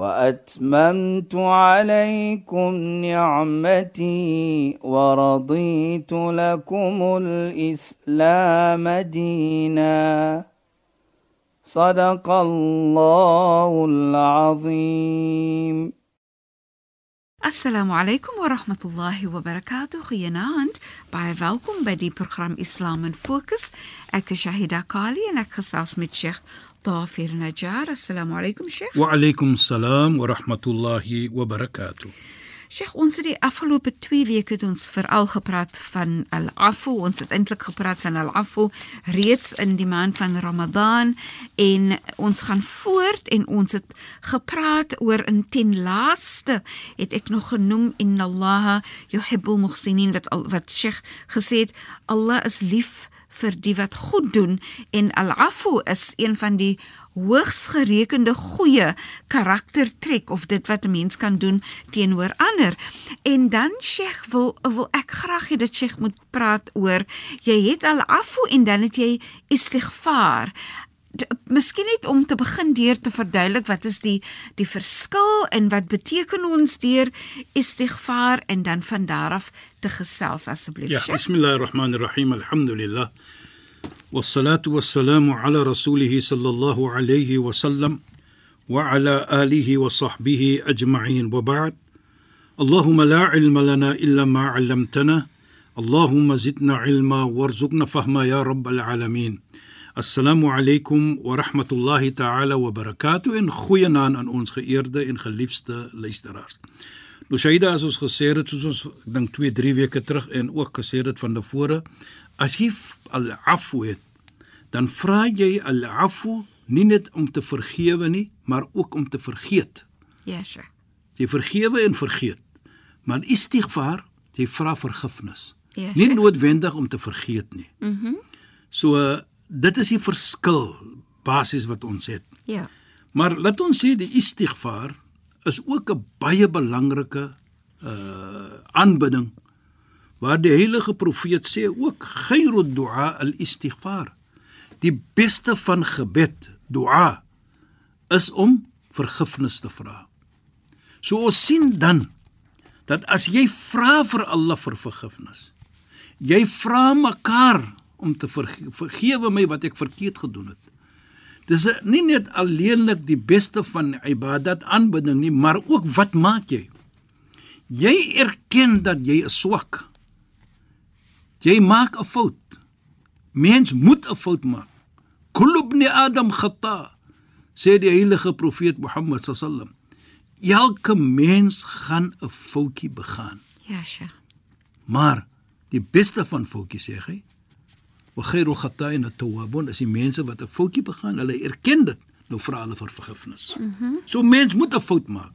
وأتممت عليكم نعمتي ورضيت لكم الإسلام دينا. صدق الله العظيم. السلام عليكم ورحمة الله وبركاته. خيانات باي فالكم بدي برنامج إسلام فوكس. أك شهيدا كالي. أنا خصاص مت شيخ Assalamu alaykum Sheikh. Wa alaykum salaam wa rahmatullahi wa barakatuh. Sheikh, ons het die afgelope 2 weke het ons veral gepraat van al-afu. Ons het eintlik gepraat van al-afu reeds in die maand van Ramadan en ons gaan voort en ons het gepraat oor in ten laaste het ek nog genoem innallaha yuhibbul muhsinin wat al, wat Sheikh gesê het Allah is lief vir die wat goed doen en al-afu is een van die hoogs gerekende goeie karaktertrek of dit wat 'n mens kan doen teenoor ander. En dan Sheikh wil wil ek graag hê dat Sheikh moet praat oor jy het al-afu en dan het jy istighfar. Miskien net om te begin deur te verduidelik wat is die die verskil en wat beteken ons deur istighfar en dan van daar af te gesels asseblief. Ja, bismillahirrahmanirrahim. Alhamdulillah. والصلاة والسلام على رسوله صلى الله عليه وسلم وعلى آله وصحبه أجمعين وبعد اللهم لا علم لنا إلا ما علمتنا اللهم زدنا علما وارزقنا فهما يا رب العالمين Assalamu alaykum wa rahmatullahi ta'ala wa barakatuh en goeienaand aan ons geëerde en geliefde luisteraars. Nou Shaida as ons gesê het soos ons dink 2, 3 weke terug en ook gesê het van tevore, as jy al-afw het, dan vra jy al-afw nie net om te vergewe nie, maar ook om te vergeet. Ja, yeah, sure. Jy vergewe en vergeet. Maar istighfar, jy vra vergifnis. Ja, yeah, sure. Nie noodwendig om te vergeet nie. Mhm. Mm -hmm. so dit is die verskil basies wat ons het. ja. Maar laat ons sê die istighfar is ook 'n baie belangrike uh aanbidding waar die heilige profeet sê ook khairu du'a al-istighfar. Die beste van gebed, du'a, is om vergifnis te vra. So ons sien dan dat as jy vra vir Allah vir vergifnis, jy vra mekaar om te verge vergewe my wat ek verkeerd gedoen het. Dis nie net alleenlik die beste van ibadat aanbidding nie, maar ook wat maak jy? Jy erken dat jy is swak. Jy maak 'n fout. Mens moet 'n fout maak. Kullu ibn Adam khata, sê die heilige profeet Mohammed sallam. Elke mens gaan 'n foutjie begaan. Ja, Sheikh. Maar die beste van foutjies sê hy, wa khairul khata'in at-tawwabun, as die mense wat 'n foutjie begaan, hulle erken dit, nou vra hulle vir vergifnis. Mm -hmm. So mens moet 'n fout maak.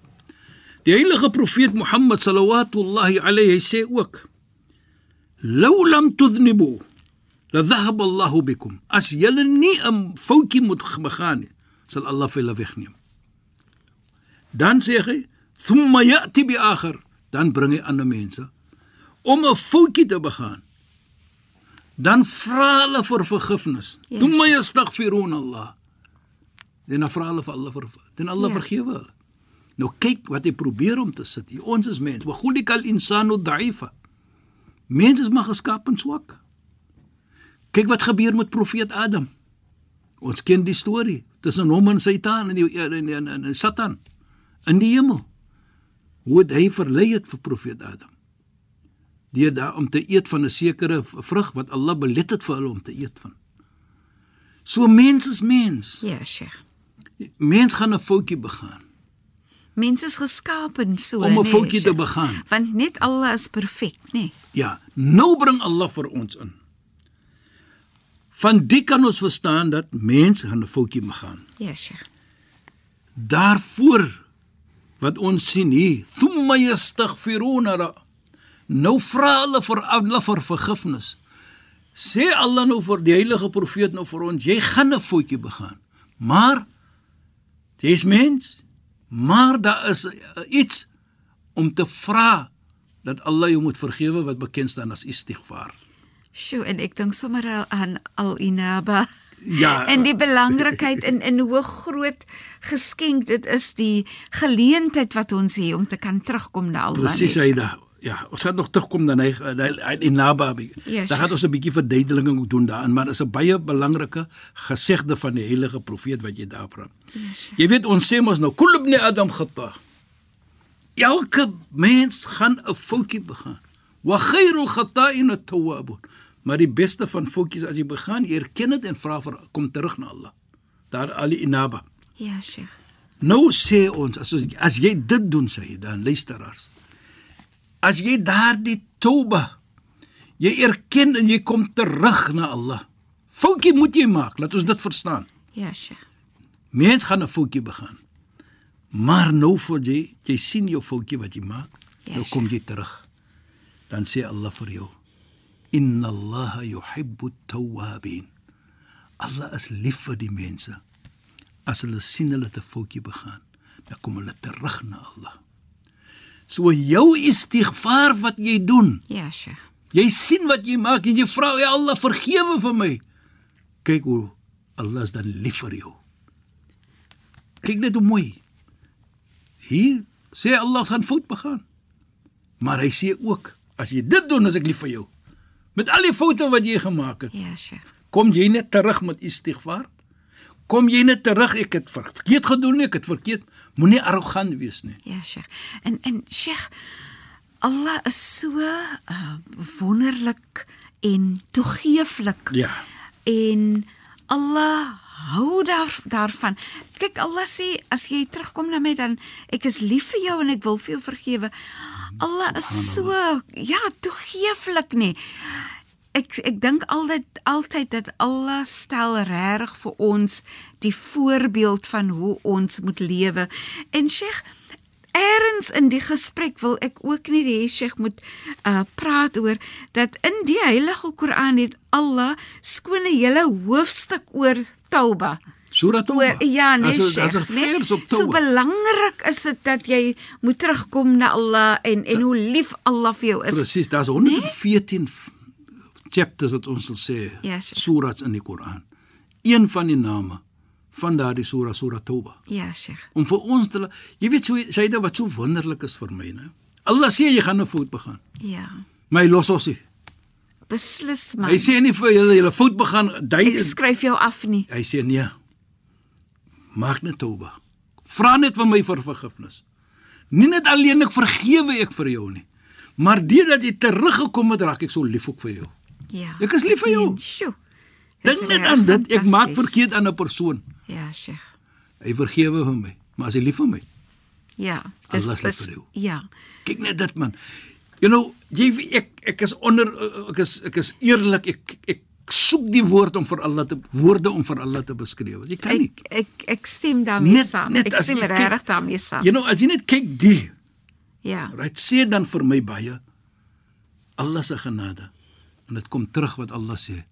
Die heilige profeet Mohammed sallallahu alayhi sê ook: "Law lam tudhnibu, la dhahaba Allahu bikum." As julle nie 'n foutjie moet begaan nie, sal Allah vir julle wegneem. Dan sê hy: "Thumma ya'ti bi akhar." Dan bring hy ander mense om 'n foutjie te begaan. Dan vra hulle vir vergifnis. Yes. Thumma yastaghfirun Allah. Dan vra hulle vir Allah vir dan Allah Ja. ja. vergewe hulle. Nou kyk wat hy probeer om te sit. hier. Ons is mens. Wa khuliqal insanu da'ifa. Mens is maar geskaap en swak. Kyk wat gebeur met profeet Adam. Ons ken die storie tussen hom en Satan en die en, en, en, en, Satan in die hemel. Hoe hy verlei het vir profeet Adam? Deur daar om te eet van 'n sekere vrug wat Allah belet het vir hulle om te eet van. So mens is mens. Ja, Sheikh. Mens gaan 'n foutjie begaan. Mens is geskapen so Om 'n nee, foutjie te begaan. Want net Allah is perfek, nê? Nee. Ja, nou bring Allah vir ons in. Van dit kan ons verstaan dat mens gaan 'n foutjie begaan. Ja, Sheikh. Daarvoor wat ons sien hier, thumma yastaghfiruna. Nou vra hulle vir Allah vir vergifnis. Sê Allah nou vir die heilige profeet nou vir ons, jy gaan 'n foutjie begaan. Maar jy's mens, maar daar is iets om te vra dat Allah jou moet vergewe wat bekend staan as istighfar. Sjoe, en ek dink sommer al aan al-inaba. Ja. En die belangrikheid in in hoe groot geskenk dit is die geleentheid wat ons het om te kan terugkom na Allah. Presies. Aida. Ja, ons gaan nog terugkom dan hy in Naba. Ja, Daar gaan ons 'n bietjie verduideliking ook doen daarin, maar is 'n baie belangrike gesegde van die heilige profeet wat jy daar praat. Ja, Sheikh. Jy weet ons sê mos nou kul ibn Adam khata. Elke mens gaan 'n foutjie begaan. Wa khairul khata'in at-tawwabun. Maar die beste van foutjies as jy begaan, jy erken dit en vra vir kom terug na Allah. Daar Ali Inaba. Ja, Sheikh. Nou sê ons as ons, as jy dit doen sê jy dan luisteraars. As jy daardie toba jy erken en jy kom terug na Allah. Foutjie moet jy maak, laat ons dit verstaan. Ja, Sheikh. Mens gaan 'n foutjie begaan. Maar nou vir jy, jy sien jou foutjie wat jy maak, Ja, nou kom jy terug. Dan sê Allah vir jou: Inna Allah yuhibbu at-tawwabin. Allah is lief vir die mense. As hulle sien hulle het 'n foutjie begaan, dan kom hulle terug na Allah. So jou istighfar wat jy doen, Ja, Sheikh. Jy sien wat jy maak en jy vra ja Allah vergewe vir my. Kyk hoe Allah is dan lief vir jou. Kyk net hoe mooi. Hier sê Allah gaan fout begaan. Maar hy sê ook as jy dit doen as ek lief vir jou. Met al die foute wat jy gemaak het, Ja, Sheikh. kom jy net terug met istighfar. Kom jy net terug ek het verkeerd gedoen, ek het verkeerd. Moenie arrogant wees nie. Ja, Sheikh. En en Sheikh, Allah is so uh, wonderlik en toegeeflik. Ja. En Allah hou daar daarvan. Kyk, Allah sê as jy terugkom na my dan ek is lief vir jou en ek wil vir jou vergewe. Allah is so ja, toegeeflik nie. Ek ek dink altyd altyd dat Allah stel regtig vir ons die voorbeeld van hoe ons moet lewe. En Sheikh Eerens in die gesprek wil ek ook nie hê Sheikh moet uh praat oor dat in die Heilige Koran het Allah skone hele hoofstuk oor Tauba. Surah Tauba. Oor ja, nee, As as 'n nee. vers op So Tauba. belangrik is dit dat jy moet terugkom na Allah en en hoe lief Allah vir jou is. Presies, daar's 114 nee? Chapters wat ons sal sê, Ja, Sheikh. surahs in die Koran. Een van die name van daardie surah, surah Tauba. Ja, Sheikh. Om vir ons te jy weet so sê dit wat so wonderlik is vir my, né? Allah sê jy gaan 'n fout begaan. Ja. Hy los ons nie. Beslis man. Hy sê nie vir julle julle fout begaan, dui ek skryf jou af nie. Hy sê nee. Maak net Tauba. Vra net vir my vir vergifnis. Nie net alleen ek vergewe ek vir jou nie, maar deurdat jy teruggekom het, raak ek so lief ook vir jou. Ja. Ek is lief vir jou. Sjoe. Dis Dink net aan dit, ek maak verkeerd aan 'n persoon. Ja, Sheikh. Hy vergewe vir my, maar as hy lief vir my, Ja, Allah is lief vir jou. Ja. kyk net dit man. You know, jy ek ek is onder ek is ek is eerlik, ek ek soek die woord om vir Allah te woorde om vir Allah te beskryf. Jy kan nie. Ek ek ek stem daarmee Net- saam. net Ek stem regtig daarmee saam. You know, as jy net kyk die, Ja. right, sê dan vir my baie Allah se genade. En dit kom terug wat Allah sê.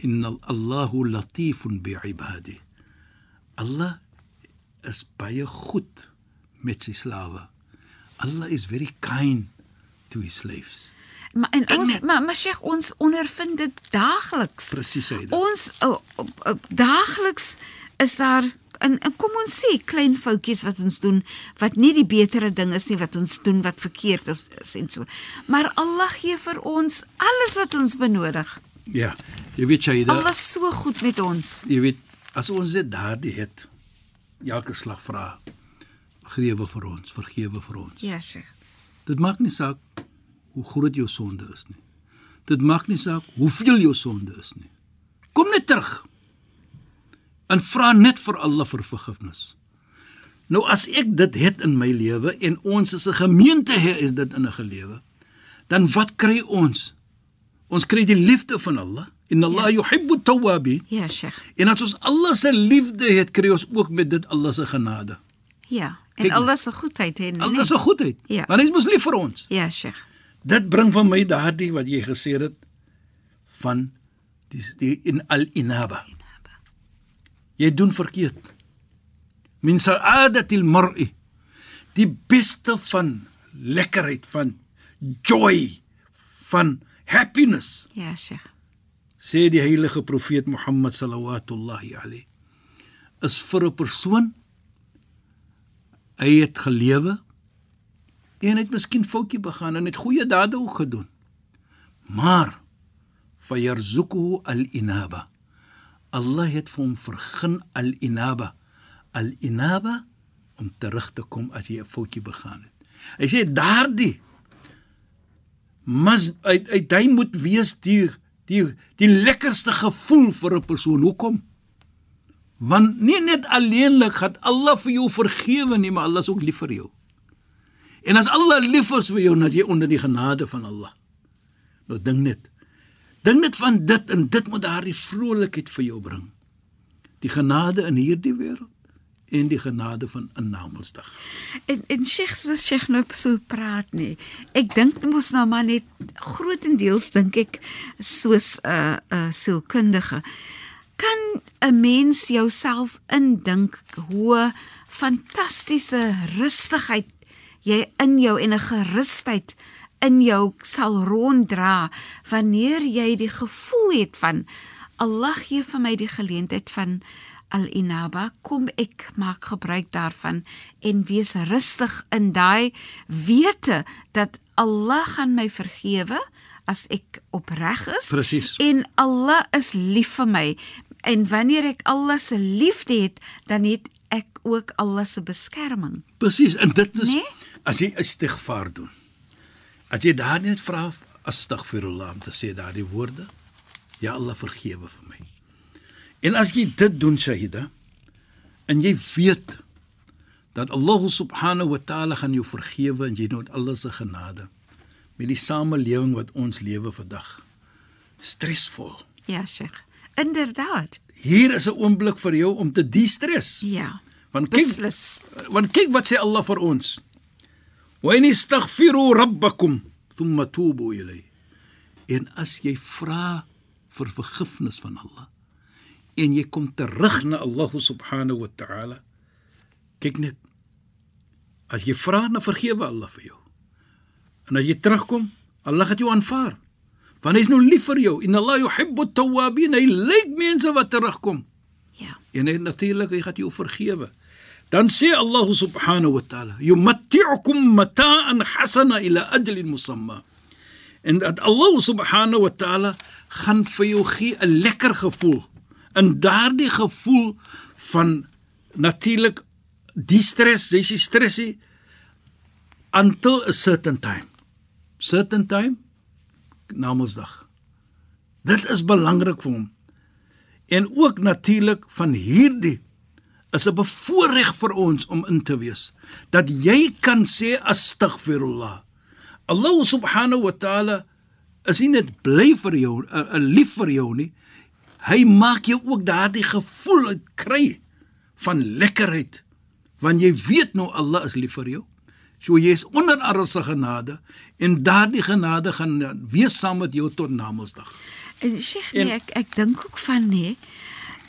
Inna Allahu latifun bi'ibadi. Allah is baie goed met sy slawe. Allah is very kind to his slaves. Maar en ons net. maar maar Sheikh, ons ondervind dit daagliks. Presies sê dit. Ons uh, uh, uh, daagliks is daar en, en kom ons sê klein foutjies wat ons doen wat nie die betere ding is nie wat ons doen wat verkeerd is, en so. Maar Allah gee vir ons alles wat ons benodig. Ja, jy weet Shaida, Allah is so goed met ons. jy weet as ons dit daardie het, elke slag vra, vergewe vir ons, vergewe vir ons. Ja, Sheikh. Dit maak nie saak hoe groot jou sonde is nie. Dit maak nie saak hoeveel jou sonde is nie. Kom net terug. En vra net vir Allah vir vergifnis. Nou as ek dit het in my lewe en ons as 'n gemeente het is dit in 'n gelewe, dan wat kry ons? Ons kry die liefde van Allah. Inna Allah ja. yuhibbu at-tawwabin. Ja, Sheikh. En as ons Allah se liefde het, kry ons ook met dit Allah se genade. Ja. En Allah se goedheid hè. nee? Allah se goedheid. Ja. Want hy is mos lief vir ons. Ja, Sheikh. Dit bring van my daardie wat jy gesê het van die, die in al-inaba. Jy doen verkeerd. Min sa'adatil mar'i. Die beste van lekkerheid van joy van happiness Ja, Sheikh. sê die heilige profeet Mohammed sallallahu alayhi is vir 'n persoon hy het gelewe en het miskien foutjie begaan en het goeie dade ook gedoen maar fayarzuquhu al-inaba Allah het vir hom vergun al-inaba al-inaba om terug te kom as jy 'n foutjie begaan het hy sê daardie mas uit, uit hy moet wees die die die lekkerste gevoel vir 'n persoon. Hoekom? Want nie net alleenlik gaan Allah vir jou vergewe nie, maar Allah is ook lief vir jou. En as Allah lief is vir jou, dan jy onder die genade van Allah. Nou dink net. Dink net van dit en dit moet daardie vrolikheid vir jou bring. Die genade in hierdie wêreld en die genade van 'n Namedsdag. En en Sheikh soos Sheikh nou so praat nie. Ek dink mos nou maar net grootendeels dink ek soos 'n uh, 'n uh, sielkundige kan 'n mens jouself indink hoe fantastiese rustigheid jy in jou en 'n gerusheid in jou sal ronddra wanneer jy die gevoel het van Allah gee vir my die geleentheid van al-inaba kom ek maak gebruik daarvan en wees rustig in daai wete dat Allah gaan my vergewe as ek opreg is Presies. en Allah is lief vir my en wanneer ek Allah se liefde het dan het ek ook Allah se beskerming Presies, en dit is Nee? as jy istighfar doen. As jy daar net vra astaghfirullah om te sê daardie woorde, ja Allah vergewe vir my. En as jy dit doen Shahida en jy weet dat Allah subhanahu wa ta'ala gaan jou vergewe en jy het Allah se genade met die samelewing wat ons lewe vandag. Stresvol. ja Sheikh inderdaad Hier is 'n oomblik vir jou om te de-stres. ja Want kyk, beslis want kyk wat sê Allah vir ons. In istaghfiru rabbakum thumma tubu ilayh. En as jy vra vir vergifnis van Allah en jy kom terug na Allah subhanahu wa ta'ala. Kyk net. As jy vra, dan vergewe Allah vir jou. En as jy terugkom, Allah gaan jou aanvaar. Want hy is nou lief vir jou. Inna Allah yuhibbu at-tawwabin. Hy lyk mense wat terugkom. ja En hy natuurlik hy gaan jou vergewe. Dan sê Allah subhanahu wa ta'ala: "Yumatti'ukum mata'an hasana ila ajlin musamma." En dat Allah subhanahu wa ta'ala gaan vir jou gee 'n lekker gevoel. In daardie gevoel van natuurlik die stres, jy sê stressie until a certain time. Certain time Namedsdag. Dit is belangrik vir hom. En ook natuurlik van hierdie is 'n bevoorreg vir ons om in te wees dat jy kan sê astaghfirullah. Allah subhanahu wa ta'ala is nie net bly vir jou, 'n lief vir jou nie. Hy maak jou ook daardie gevoel uit kry van lekkerheid want jy weet nou Allah is lief vir jou. So jy is onder Allah se genade en daardie genade gaan wees saam met jou tot Namedsdag. En Sheikh, nee, ek ek dink ook van nee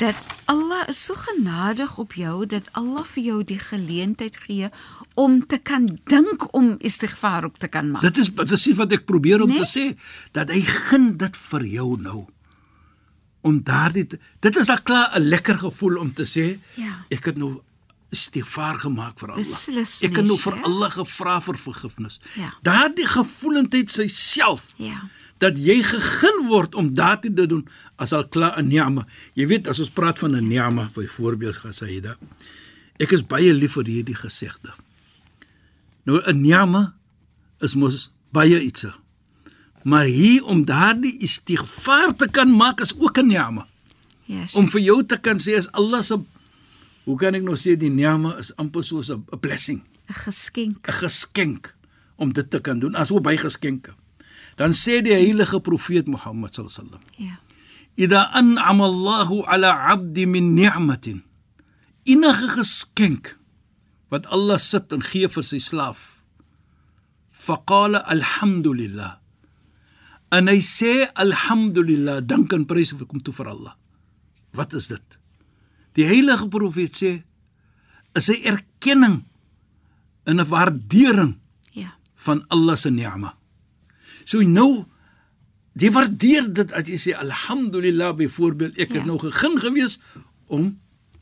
dat Allah is so genadig op jou dat Allah vir jou die geleentheid gee om te kan dink om istighfar ook te kan maak. Dit is dit is wat ek probeer om Nee? te sê dat hy gun dit vir jou nou. Om daardie dit is al klaar 'n lekker gevoel om te sê Ja. ek het nou istighfar gemaak vir Allah. Beslis ek het nou vir Sheikh. Allah gevra vir vergifnis. Ja. Daardie gevoelendheid self Ja. Dat jy gegun word om daardie te doen as al klaar 'n ni'ma. Jy weet as ons praat van 'n ni'ma byvoorbeeld dit. Ek is baie lief vir hierdie gesegde. Nou 'n ni'ma is mos baie iets. Maar hier om daardie istighfar te kan maak is ook 'n ni'ma. Ja. Om Sheikh. vir jou te kan sê as Allah se hoe kan ek nou sê die ni'ma is amper soos 'n blessing. 'n geskenk. 'n geskenk om dit te kan doen as ook by geskenke. Dan sê die heilige profeet Mohammed wasallam: Ja. "Idha an'ama Allahu 'ala 'abdi min ni'matin" enige geskenk wat Allah sit en gee vir sy slaaf. Faqala alhamdulillah. En hy sê alhamdulillah, dank en prys kom toe vir Allah. Wat is dit? Die heilige profeet sê is 'n erkenning en 'n waardering Ja. van Allah se ni'ma. So nou jy waardeer dit as jy sê alhamdulillah byvoorbeeld ek het Ja. nou gegeen gewees om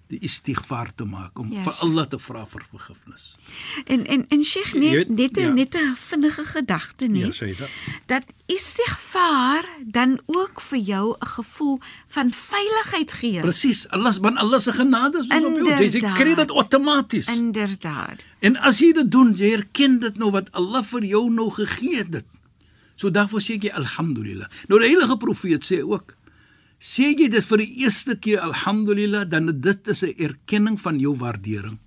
die istighfar te maak om Ja, vir. Allah te vra vir vergifnis. En en en Sheikh net weet, net 'n ja. net 'n vinnige gedagte Ja, net. sê dit. dat istighfar dan ook vir jou 'n gevoel van veiligheid gee. Presies, Allah se Allah se genade is op jou. Jy, jy Inderdaad. kry dit outomaties. En, Inderdaad. en as jy dit doen, jy erken dit nou wat Allah vir jou nou gegee het. So daarvoor sê jy alhamdulillah. Nou die heilige profeet sê ook sê jy dit vir die eerste keer alhamdulillah, dan dit is 'n erkenning van jou waardering.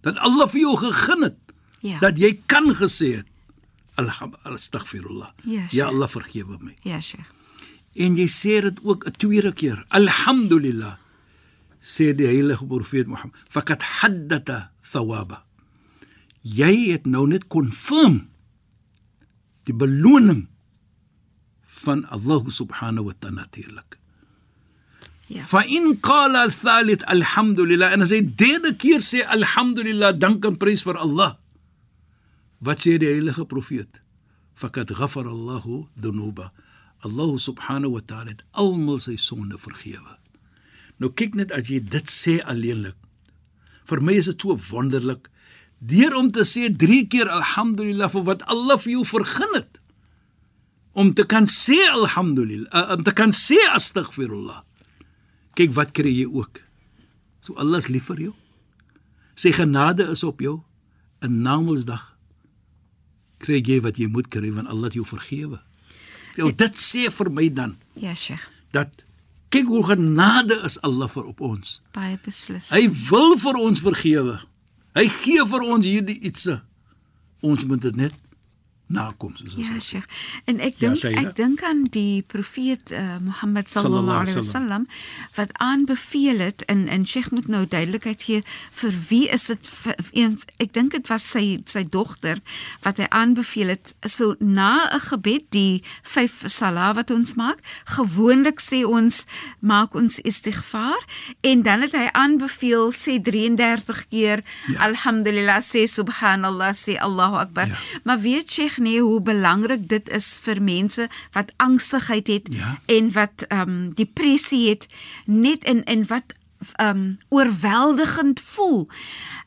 Dat Allah vir jou gegee het. Ja. Dat jy kan gesê het alhamdulillah astaghfirullah. Ja, ja. Allah vergewe my. Ja, Sheikh. En jy sê dit ook 'n tweede keer. Alhamdulillah. Sê die heilige profeet Mohammed, "Fakat haddatha thawaba." Jy het nou net confirm die beloning van Allah subhanahu wa ta'ala natuurlik. Ja. Fa in qala al-thalith alhamdulillah en as hy derde keer sê alhamdulillah, dank en prys vir Allah. Wat sê die heilige profeet? Fakat ghafara Allahu dhunuba. Allah subhanahu wa ta'ala het almal sy sonde vergewe. Nou kyk net as jy dit sê alleenlik. Vir my is dit so wonderlik deur om te sê 3 keer alhamdulillah vir wat Allah vir jou vergun het. Om te kan sê alhamdulillah, uh, om te kan sê astaghfirullah. Kyk wat kry jy ook. So Allah is lief vir jou. Sy genade is op jou. In Namedsdag kry jy wat jy moet kry want Allah het jou vergewe. Nou dit sê vir my dan Ja, Sheikh. dat kyk hoe genade is Allah vir op ons. Baie beslis. Hy wil vir ons vergewe. Hy gee vir ons hierdie ietsie. Ons moet dit net nakom soos ons Ja, sê. Sheikh. En ek Ja, dink Shaida. ek dink aan die profeet uh, Mohammed Sallallahu alaihi wasallam wat aanbeveel het en en Sheikh moet nou duidelikheid gee vir wie is dit een ek dink dit was sy sy dogter wat hy aanbeveel het so na 'n gebed die vyf salah wat ons maak gewoonlik sê ons maak ons istighfar en dan het hy aanbeveel sê 33 keer Ja. alhamdulillah sê subhanallah sê Allahu akbar Ja. Maar weet Sheikh nee hoe belangrik dit is vir mense wat angstigheid het Ja. en wat ehm um, depressie het net in in wat ehm um, oorweldigend voel.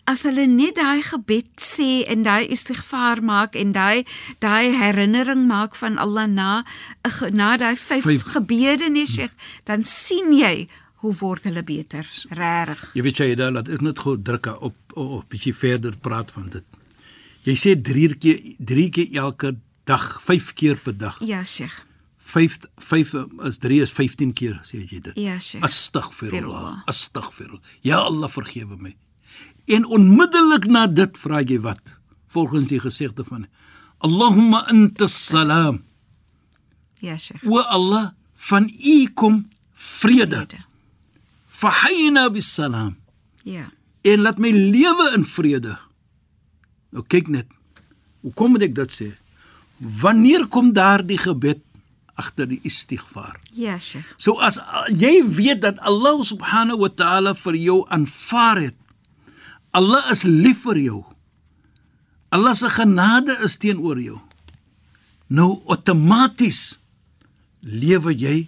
As hulle net daai gebed sê en daai istighfar maak en daai daai herinnering maak van Allah na ge- na daai vyf, Vyf. gebede nee Sheikh, dan sien jy hoe word hulle beter. Regtig. Jy weet jy daar laat ek net gou druk op of bietjie verder praat van dit. Jy sê 3 keer 3 keer elke dag, 5 keer per dag. Ja Sheikh. 5 5 is 3 is 15 keer sê jy dit. Ja Sheikh. Astaghfirullah. Firullah. Astaghfirullah. Ja Allah vergewe my. En onmiddellik na dit vra jy wat? Volgens die gesegde van Allahumma antas salam. Ja Sheikh. O Allah, van U kom vrede. Fahayna bis salam. Ja. En laat my lewe in vrede. Nou kyk net. Hoe kom dit ek dit sê? Wanneer kom daardie gebed agter die istighfar? Ja Sheikh. So as uh, jy weet dat Allah subhanahu wa ta'ala vir jou aanvaar het. Allah is lief vir jou. Allah se genade is teenoor jou. Nou outomaties lewe jy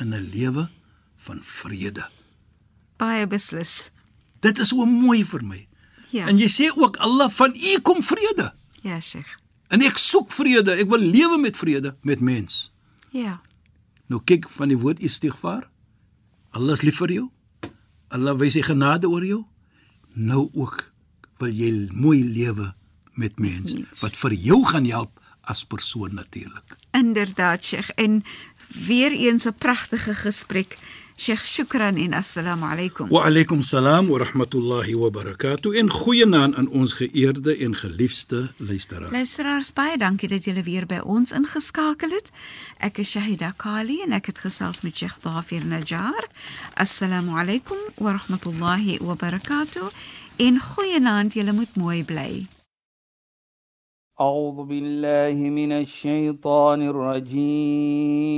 in 'n lewe van vrede. Baie beslis. Dit is so mooi vir my. Ja. En jy sê ook Allah van U kom vrede. Ja, Sheikh. En ek soek vrede. Ek wil lewe met vrede met mens. Ja. Nou kyk van die woord istighfar. Allah is lief vir jou. Allah wys sy genade oor jou. Nou ook wil jy mooi lewe met mens mens. wat vir jou gaan help as persoon natuurlik. Inderdaad, Sheikh. En weer eens 'n pragtige gesprek. Sheikh, shukran en assalamu alaykum. Wa alaykum salaam wa rahmatullahi wa barakatuh. En goeienaand aan ons geëerde en geliefde luisteraars. Luisteraars, baie dankie dat julle weer by ons ingeskakel het. Ek is Shahida Kali en ek het gesels met Sheikh Dafir Najjar. Assalamu alaykum wa rahmatullahi wa barakatuh. en goeienaand, julle moet mooi bly. أعوذ بالله من الشيطان الرجيم